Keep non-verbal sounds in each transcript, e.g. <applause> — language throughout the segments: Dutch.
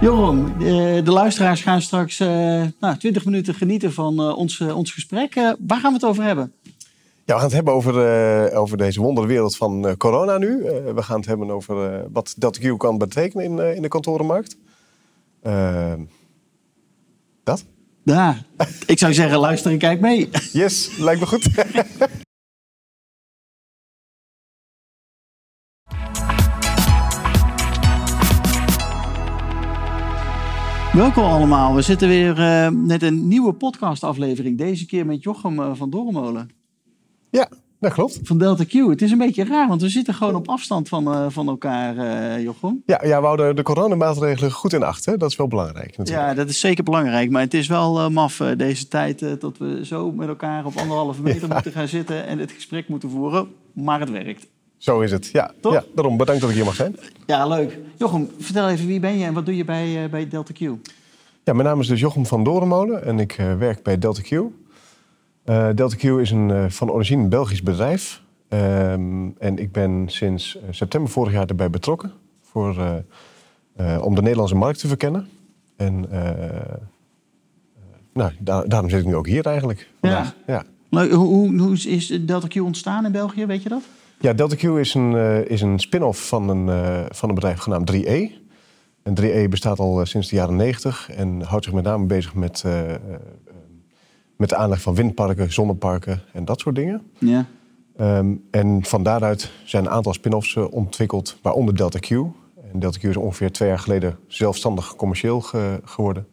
Joram, de, de luisteraars gaan straks uh, nou, 20 minuten genieten van uh, ons, uh, ons gesprek. waar gaan we het over hebben? Ja, we gaan het hebben over, over deze wonderwereld van corona nu. we gaan het hebben over wat Delta Q kan betekenen in, in de kantorenmarkt. dat? Ja, ik zou zeggen, luister en kijk mee. Yes, lijkt me goed. <laughs> Welkom allemaal. We zitten weer uh, met een nieuwe podcastaflevering. Deze keer met Jochem uh, van Dormolen. Ja, dat klopt. Van Delta Q. Het is een beetje raar, want we zitten gewoon op afstand van, uh, van elkaar, Jochem. Ja, ja, we houden de coronamaatregelen goed in acht. Hè? Dat is wel belangrijk natuurlijk. Ja, dat is zeker belangrijk. Maar het is wel maf deze tijd dat we zo met elkaar op anderhalve meter ja. moeten gaan zitten en het gesprek moeten voeren. Maar het werkt. Zo is het, ja. Toch? ja. Daarom bedankt dat ik hier mag zijn. Ja, leuk. Jochem, vertel even wie ben je en wat doe je bij, uh, bij Delta Q? Ja, mijn naam is dus Jochem van Dorenmolen en ik uh, werk bij Delta Q. Uh, Delta Q is een van origine Belgisch bedrijf. Um, en ik ben sinds september vorig jaar erbij betrokken voor, om de Nederlandse markt te verkennen. En nou, daar, daarom zit ik nu ook hier eigenlijk. Ja. ja. Leuk. Hoe, hoe is Delta Q ontstaan in België, weet je dat? Ja, Delta Q is een, uh, is een spin-off van een, uh, van een bedrijf genaamd 3E. En 3E bestaat al uh, sinds de jaren 90 en houdt zich met name bezig met, met de aanleg van windparken, zonneparken en dat soort dingen. Ja. Um, en van daaruit zijn een aantal spin-offs ontwikkeld, waaronder Delta Q. En Delta Q is ongeveer twee jaar geleden zelfstandig commercieel ge geworden.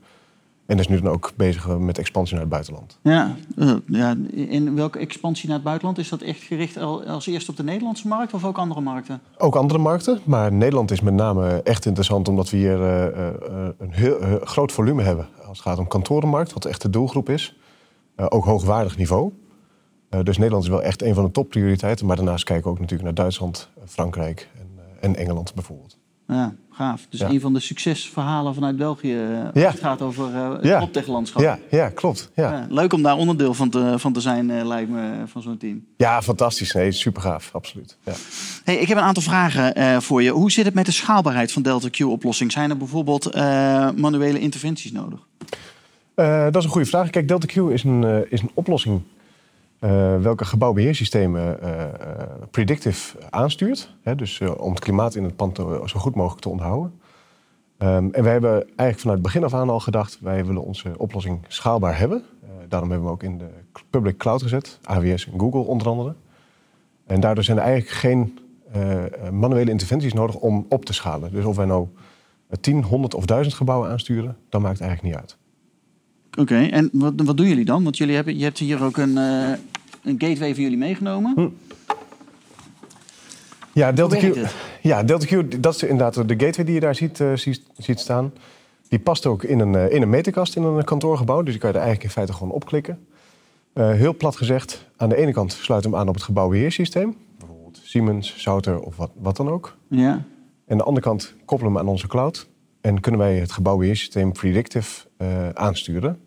En is nu dan ook bezig met expansie naar het buitenland. Ja, uh, ja, in welke expansie naar het buitenland? Is dat echt gericht als eerst op de Nederlandse markt of ook andere markten? Ook andere markten, maar Nederland is met name echt interessant omdat we hier uh, een heel groot volume hebben als het gaat om kantorenmarkt, wat echt de doelgroep is. ook hoogwaardig niveau. dus Nederland is wel echt een van de topprioriteiten, maar daarnaast kijken we ook natuurlijk naar Duitsland, Frankrijk en, en Engeland bijvoorbeeld. Ja, gaaf. Dus een van de succesverhalen vanuit België ja. het gaat over uh, het ja. proptechlandschap. Ja, ja klopt. Ja. leuk om daar onderdeel van te, van te zijn, uh, lijkt me, van zo'n team. Ja, fantastisch. Nee, super gaaf, absoluut. Ja. Hey, ik heb een aantal vragen uh, voor je. Hoe zit het met de schaalbaarheid van Delta Q-oplossing? Zijn er bijvoorbeeld manuele interventies nodig? dat is een goede vraag. Kijk, Delta Q is een, is een oplossing uh, welke gebouwbeheersystemen uh, predictive aanstuurt. Hè, dus om het klimaat in het pand zo goed mogelijk te onderhouden. Um, en wij hebben eigenlijk vanuit het begin af aan al gedacht... wij willen onze oplossing schaalbaar hebben. daarom hebben we ook in de public cloud gezet. AWS en Google onder andere. En daardoor zijn er eigenlijk geen manuele interventies nodig om op te schalen. Dus of wij nou 10, 100 of 1000 gebouwen aansturen... dan maakt eigenlijk niet uit. Oké, en wat, wat doen jullie dan? Want jullie hebben, je hebt hier ook een, uh, een gateway voor jullie meegenomen. Hm. Ja, Delta Q, ja, Delta Q, dat is inderdaad de gateway die je daar ziet, uh, ziet, ziet, staan. Die past ook in een, uh, in een meterkast in een kantoorgebouw. Dus die kan je er eigenlijk in feite gewoon opklikken. heel plat gezegd, aan de ene kant sluit hem aan op het gebouwbeheersysteem. Bijvoorbeeld Siemens, Souter of wat, wat dan ook. Ja. En aan de andere kant koppelen we hem aan onze cloud. En kunnen wij het gebouwbeheersysteem predictive aansturen.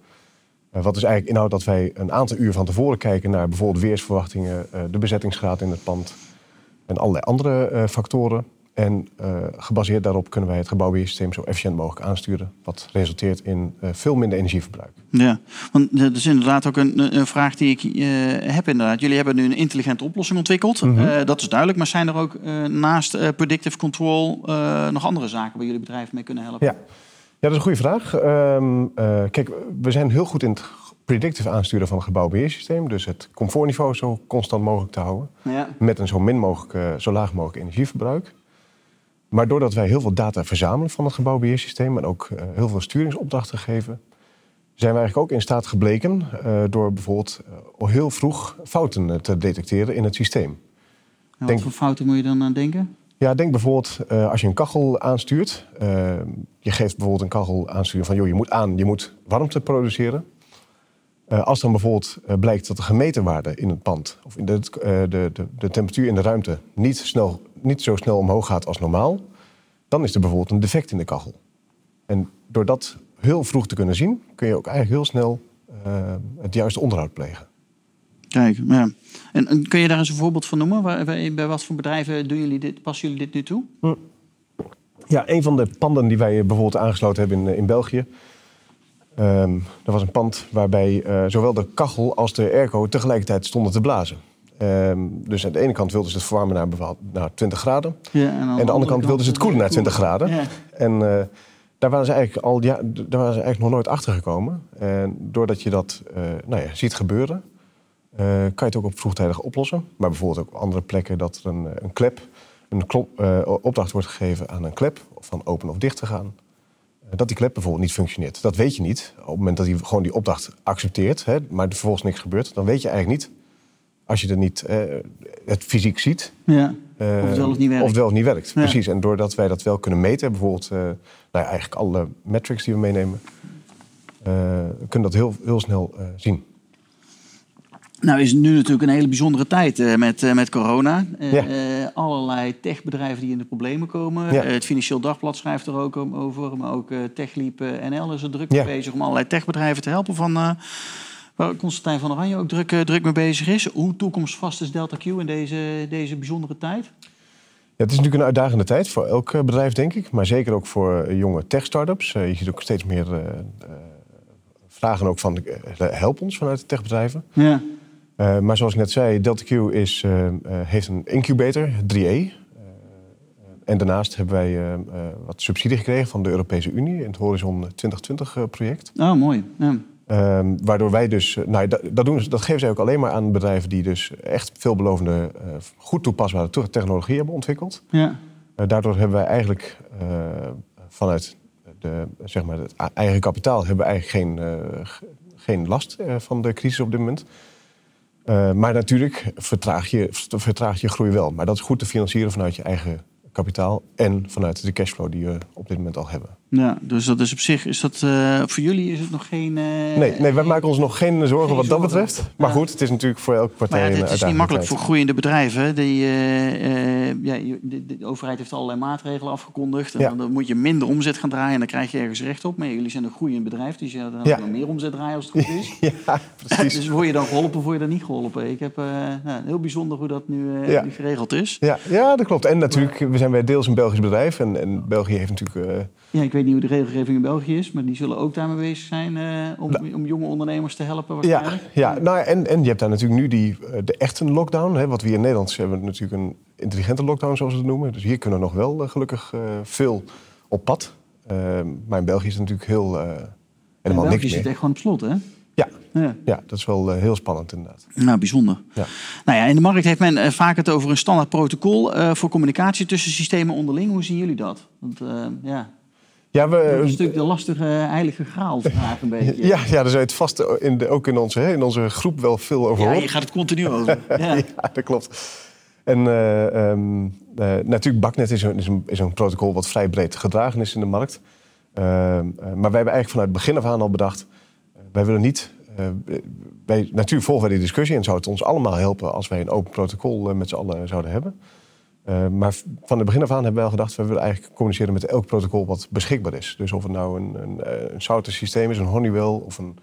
Uh, wat dus eigenlijk inhoudt dat wij een aantal uur van tevoren kijken naar bijvoorbeeld weersverwachtingen, uh, de bezettingsgraad in het pand en allerlei andere uh, factoren. En gebaseerd daarop kunnen wij het gebouwbeheersysteem zo efficiënt mogelijk aansturen, wat resulteert in veel minder energieverbruik. Ja, want dat is inderdaad ook een, een vraag die ik heb inderdaad. Jullie hebben nu een intelligente oplossing ontwikkeld, mm -hmm. dat is duidelijk. Maar zijn er ook naast predictive control nog andere zaken waar jullie bedrijf mee kunnen helpen? Ja. Ja, dat is een goede vraag. Um, uh, kijk, we zijn heel goed in het predictive aansturen van het gebouwbeheersysteem. Dus het comfortniveau zo constant mogelijk te houden. Ja. Met een zo, min mogelijk, uh, zo laag mogelijk energieverbruik. Maar doordat wij heel veel data verzamelen van het gebouwbeheersysteem... en ook uh, heel veel sturingsopdrachten geven... zijn we eigenlijk ook in staat gebleken... door bijvoorbeeld heel vroeg fouten te detecteren in het systeem. wat Denk... voor fouten moet je dan aan denken? Ja, denk bijvoorbeeld uh, als je een kachel aanstuurt. Uh, je geeft bijvoorbeeld een kachel aansturen van... joh, je moet aan, je moet warmte produceren. Uh, als dan bijvoorbeeld blijkt dat de gemeten waarde in het pand... of in de, de, de, de, temperatuur in de ruimte niet, snel, niet zo snel omhoog gaat als normaal... dan is er bijvoorbeeld een defect in de kachel. En door dat heel vroeg te kunnen zien... kun je ook eigenlijk heel snel het juiste onderhoud plegen. Kijk, ja. En, en, kun je daar eens een voorbeeld van noemen? Waar, bij wat voor bedrijven doen jullie dit, passen jullie dit nu toe? Hm. Ja, een van de panden die wij bijvoorbeeld aangesloten hebben in, in België. Um, dat was een pand waarbij uh, zowel de kachel als de airco tegelijkertijd stonden te blazen. Um, dus aan de ene kant wilden ze het verwarmen naar, naar 20 graden. Ja, en, aan de, andere kant, wilden ze het koelen naar 20 graden. Ja. En uh, daar waren ze eigenlijk al ja, daar waren ze eigenlijk nog nooit achter gekomen. En doordat je dat uh, nou ja, ziet gebeuren, uh, kan je het ook op vroegtijdig oplossen. Maar bijvoorbeeld ook op andere plekken dat er een, eh, een klep, een klop, uh, opdracht wordt gegeven aan een klep, of van open of dicht te gaan. dat die klep bijvoorbeeld niet functioneert. Dat weet je niet. Op het moment dat hij gewoon die opdracht accepteert, hè, maar er vervolgens niks gebeurt, dan weet je eigenlijk niet, als je er niet het fysiek ziet, ja. of het wel of niet werkt. Of het wel of niet werkt. Precies. En doordat wij dat wel kunnen meten, bijvoorbeeld nou ja, eigenlijk alle metrics die we meenemen, kunnen dat heel, heel snel zien. Nou is het nu natuurlijk een hele bijzondere tijd uh, met, uh, met corona. Uh, ja. allerlei techbedrijven die in de problemen komen. Ja. het Financieel Dagblad schrijft er ook over. Maar ook TechLeap NL is er druk mee bezig om allerlei techbedrijven te helpen. Van, waar Constantijn van Oranje ook druk, druk mee bezig is. Hoe toekomstvast is Delta Q in deze, deze bijzondere tijd? Ja, het is natuurlijk een uitdagende tijd voor elk bedrijf, denk ik. Maar zeker ook voor jonge tech-startups. je ziet ook steeds meer vragen ook van help ons vanuit de techbedrijven. Ja. Uh, maar zoals ik net zei, DeltaQ is, uh, uh, heeft een incubator, 3E. en daarnaast hebben wij wat subsidie gekregen van de Europese Unie in het Horizon 2020-project. Oh, mooi. Ja. Ehm, waardoor wij dus, nou, dat, dat, doen, dat geven zij ook alleen maar aan bedrijven die dus echt veelbelovende, goed toepasbare technologie hebben ontwikkeld. Ja. daardoor hebben wij eigenlijk vanuit de, zeg maar het eigen kapitaal hebben we eigenlijk geen, geen last van de crisis op dit moment. Uh, maar natuurlijk vertraag je, vertraag je groei wel. Maar dat is goed te financieren vanuit je eigen kapitaal en vanuit de cashflow die we op dit moment al hebben. Ja, dus dat is op zich, is dat, uh, voor jullie is het nog geen... Uh, nee, nee, wij maken ons nog geen zorgen wat dat betreft. Maar goed, het is natuurlijk voor elke partij maar ja, Het is niet makkelijk voor groeiende bedrijven. Die, uh, ja, de, de, overheid heeft allerlei maatregelen afgekondigd. En ja. dan moet je minder omzet gaan draaien en dan krijg je ergens recht op. Maar jullie zijn een groeiend bedrijf, dus je dan ja. meer omzet draaien als het goed is. <laughs> ja, precies. <laughs> dus word je dan geholpen of word je dan niet geholpen? Ik heb nou, heel bijzonder hoe dat nu, nu, geregeld is. Ja, ja, dat klopt. En natuurlijk, we zijn bij deels een Belgisch bedrijf. En, en België heeft natuurlijk ja, ik weet niet hoe de regelgeving in België is, maar die zullen ook daarmee bezig zijn uh, om, nou. om, jonge ondernemers te helpen waarschijnlijk. Ja, ja nou, en, en je hebt daar natuurlijk nu die, eh, de echte lockdown. Hè, wat we hier in Nederland hebben natuurlijk een intelligente lockdown, zoals we het noemen. Dus hier kunnen nog wel uh, gelukkig veel op pad. maar in België is het natuurlijk heel helemaal niks meer. België zit echt gewoon op slot, hè? Ja, ja. ja, dat is wel heel spannend inderdaad. Nou, bijzonder. Ja. Nou ja, in de markt heeft men vaak het over een standaard protocol voor communicatie tussen systemen onderling. Hoe zien jullie dat? Want ja, ja, we, dat is natuurlijk de lastige heilige graal vraag een <laughs> beetje. Ja, ja daar zou het vast in de, ook in onze, in onze groep wel veel over. Ja, je gaat het continu over. <laughs> Ja, ja dat klopt. En uh, um, uh, natuurlijk, BACnet is een, is, een, is een protocol wat vrij breed gedragen is in de markt. Uh, maar wij hebben eigenlijk vanuit het begin af aan al bedacht... wij willen niet... wij, natuurlijk volgen wij die discussie en zou het ons allemaal helpen... als wij een open protocol met z'n allen zouden hebben... Uh, maar van het begin af aan hebben we wel gedacht... we willen eigenlijk communiceren met elk protocol wat beschikbaar is. Dus of het nou een, een, eh, een zouten systeem is, een Honeywell of een,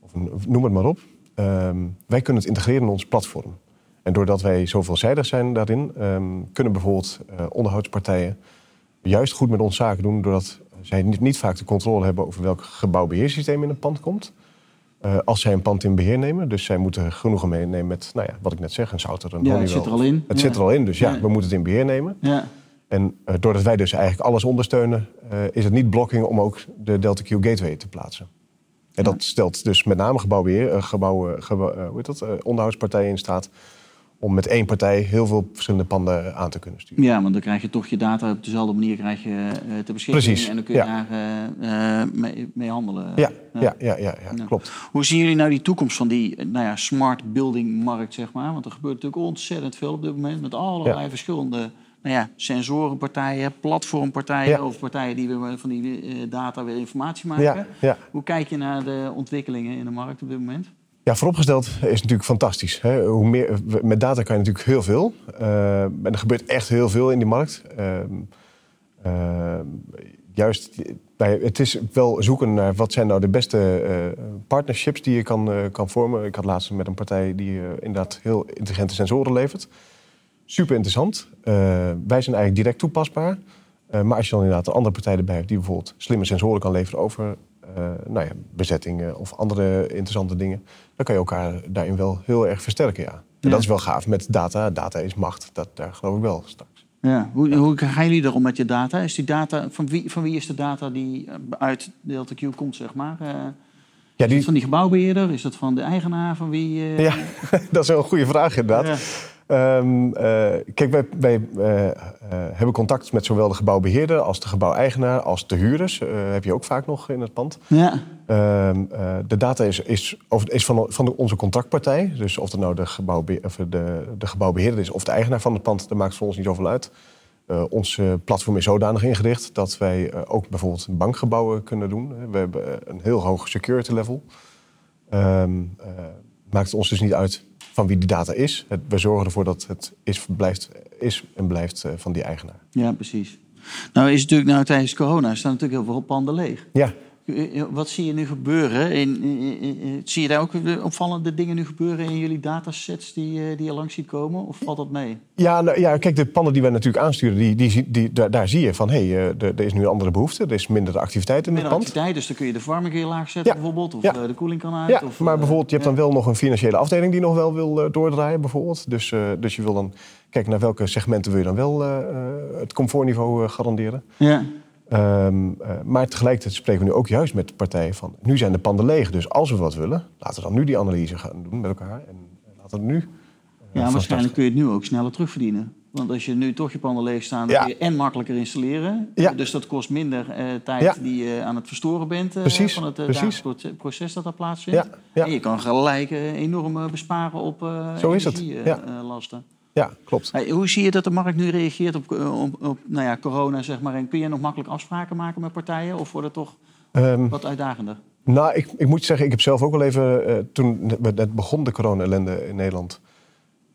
of een noem het maar op. Uh, wij kunnen het integreren in ons platform. En doordat wij zo veelzijdig zijn daarin... Um, kunnen bijvoorbeeld uh, onderhoudspartijen juist goed met ons zaken doen... doordat zij niet, niet vaak de controle hebben over welk gebouwbeheersysteem in een pand komt... Uh, als zij een pand in beheer nemen. Dus zij moeten genoegen meenemen met, nou ja, wat ik net zeg, een Souter, een ja, Het zit er al in. Het zit er al in, dus ja, we moeten het in beheer nemen. Ja. En uh, doordat wij dus eigenlijk alles ondersteunen, uh, is het niet blocking om ook de Delta Q Gateway te plaatsen. En dat stelt dus met name gebouwbeheer, gebouwen, gebouw, hoe heet dat, onderhoudspartijen in staat om met één partij heel veel verschillende panden aan te kunnen sturen. Ja, want dan krijg je toch je data op dezelfde manier krijg je, uh, te beschikking. Precies. En dan kun je daar uh, mee, mee, handelen. Ja, ja. Ja, ja, ja, klopt. Hoe zien jullie nou die toekomst van die nou ja, smart building markt, zeg maar? Want er gebeurt natuurlijk ontzettend veel op dit moment met allerlei verschillende nou ja, sensorenpartijen, platformpartijen Ja. of partijen die weer van die eh, data weer informatie maken. Ja, ja. Hoe kijk je naar de ontwikkelingen in de markt op dit moment? Ja, vooropgesteld is natuurlijk fantastisch. Hè? Hoe meer, met data kan je natuurlijk heel veel. Eh, en er gebeurt echt heel veel in die markt. Ehm, ehm, juist, bij- het is wel zoeken naar wat zijn nou de beste eh, partnerships die je kan, eh, kan vormen. Ik had laatst met een partij die inderdaad heel intelligente sensoren levert. Super interessant. Wij zijn eigenlijk direct toepasbaar. Maar als je dan inderdaad een andere partij erbij hebt die bijvoorbeeld slimme sensoren kan leveren over nou ja, bezettingen of andere interessante dingen, dan kan je elkaar daarin wel heel erg versterken. Ja. En Ja. dat is wel gaaf met data. Data is macht. Dat, daar geloof ik wel straks. Ja, hoe, hoe gaan jullie erom met je data? Is die data van wie, van wie is de data die eh, uit Delta Q komt, zeg maar? Eh, Ja, Is die, dat van die gebouwbeheerder? Is dat van de eigenaar? Van wie? eh, ja <laughs> dat is wel een goede vraag inderdaad. Ja. Ehm, eh, kijk, wij, wij eh, eh, hebben contact met zowel de gebouwbeheerder als de gebouweigenaar als de huurders. Heb je ook vaak nog in het pand. Ja. Ehm, eh, de data is, is, over- is van, van de- onze contractpartij. Dus of het nou de, gebouwbe of de, de gebouwbeheerder is of de eigenaar van het pand, dat maakt voor ons niet zoveel uit. Ons platform is zodanig ingericht dat wij ook bijvoorbeeld bankgebouwen kunnen doen. We hebben een heel hoog security level. Eh, maakt het ons dus niet uit van wie die data is. Het, we zorgen ervoor dat het is, blijft, is en blijft eh, van die eigenaar. ja, precies. Nou is natuurlijk nou, tijdens corona staan natuurlijk heel veel panden leeg. Ja, Wat zie je nu gebeuren? In, in- in- in- zie je daar ook opvallende dingen nu gebeuren in jullie datasets die, eh, die je langs ziet komen? Of valt dat mee? Ja, nou, ja, kijk, de pannen die wij natuurlijk aansturen, die, die, daar, daar zie je van... hé, hey, eh, er er is nu een andere behoefte, er is minder activiteit in het Minder pand. activiteit, dus dan kun je de verwarming keer laag zetten Ja. bijvoorbeeld. Of Ja. eh, de koeling kan uit. Ja, of, maar bijvoorbeeld, je hebt dan wel nog een financiële afdeling... die nog wel wil doordraaien, bijvoorbeeld. Dus, dus je wil dan kijken naar welke segmenten wil je dan wel het comfortniveau garanderen. Ja. Ehm, eh, maar tegelijkertijd spreken we nu ook juist met partijen van... nu zijn de panden leeg, dus als we wat willen... laten we dan nu die analyse gaan doen met elkaar. En laten we nu... eh, Ja, waarschijnlijk kun je het nu ook sneller terugverdienen. Want als je nu toch je panden leeg staan, Ja. kun je en makkelijker installeren. Ja. Dus dat kost minder eh, tijd Ja. die je aan het verstoren bent Precies, van het proce- proces dat daar plaatsvindt. En je kan gelijk enorm besparen op eh Zo is het, ja. klopt. Hey, hoe zie je dat de markt nu reageert op, eh, op, op nou ja, corona? Zeg maar? En kun je nog makkelijk afspraken maken met partijen? Of wordt het toch Ehm, wat uitdagender? Nou, ik, ik moet zeggen, ik heb zelf ook wel even... eh, toen net begon de corona-ellende in Nederland...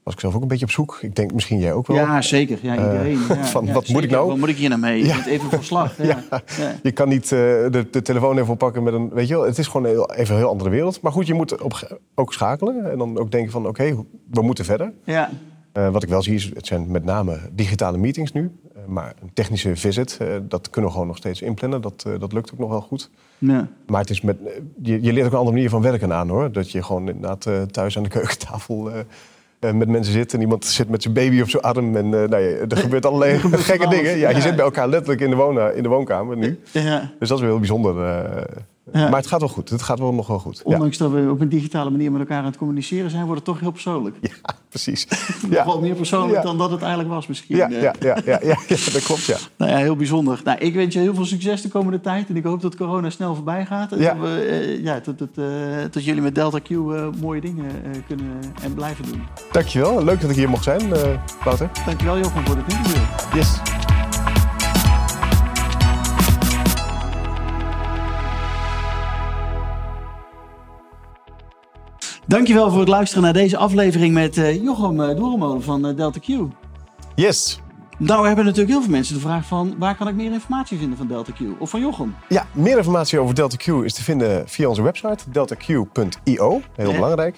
was ik zelf ook een beetje op zoek. Ik denk misschien jij ook wel. Ja, zeker. Ja, iedereen. ja, Eh, <laughs> van, ja, wat moet ik nou? Wat moet ik hier nou mee? Ja. even verslag. <laughs> Ja. Ja. Je kan niet eh, de, de telefoon even oppakken met een... Weet je wel, het is gewoon heel, even een heel andere wereld. Maar goed, je moet op, ook schakelen. En dan ook denken van, oké, we moeten verder. Ja. Eh, wat ik wel zie, is, het zijn met name digitale meetings nu. Eh, maar een technische visit, eh, dat kunnen we gewoon nog steeds inplannen. Dat, dat lukt ook nog wel goed. Ja. Maar het is met, je, je leert ook een andere manier van werken aan hoor. Dat je gewoon inderdaad thuis aan de <laughs> keukentafel met mensen zit. En iemand zit met zijn baby op zijn arm. En nou ja, er gebeurt allerlei <laughs> gebeurt gekke dingen. Ja, je ja. zit bij elkaar letterlijk in de, woon, in de woonkamer nu. Ja. Dus dat is wel heel bijzonder. Ja. Maar het gaat wel goed. Het gaat wel nog wel goed. Ja, Ondanks dat we op een digitale manier met elkaar aan het communiceren zijn, wordt het toch heel persoonlijk. ja <laughs> precies. <laughs> Nog Ja. wel meer persoonlijk Ja. dan dat het eigenlijk was misschien. Ja, Eh, ja, ja, ja, dat klopt ja. <laughs> Nou ja, heel bijzonder. Nou, ik wens je heel veel succes de komende tijd. En ik hoop dat corona snel voorbij gaat. En dat, we, eh, ja, dat, dat, dat jullie met Delta Q mooie dingen kunnen en blijven doen. Dankjewel. Leuk dat ik hier mocht zijn, Wouter. Dankjewel Jochem voor dit interview. Yes. Dankjewel voor het luisteren naar deze aflevering met eh, Jochem uh, Doeremolen van eh, Delta Q. Yes. Nou, we hebben natuurlijk heel veel mensen de vraag van... waar kan ik meer informatie vinden van Delta Q? Of van Jochem? Ja, meer informatie over Delta Q is te vinden via onze website deltaq.io. Heel belangrijk.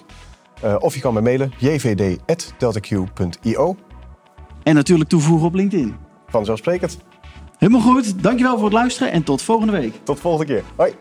Eh, of je kan me mailen jvd.deltaq.io. En natuurlijk toevoegen op LinkedIn. Vanzelfsprekend. Helemaal goed. Dankjewel voor het luisteren en tot volgende week. Tot volgende keer. Hoi.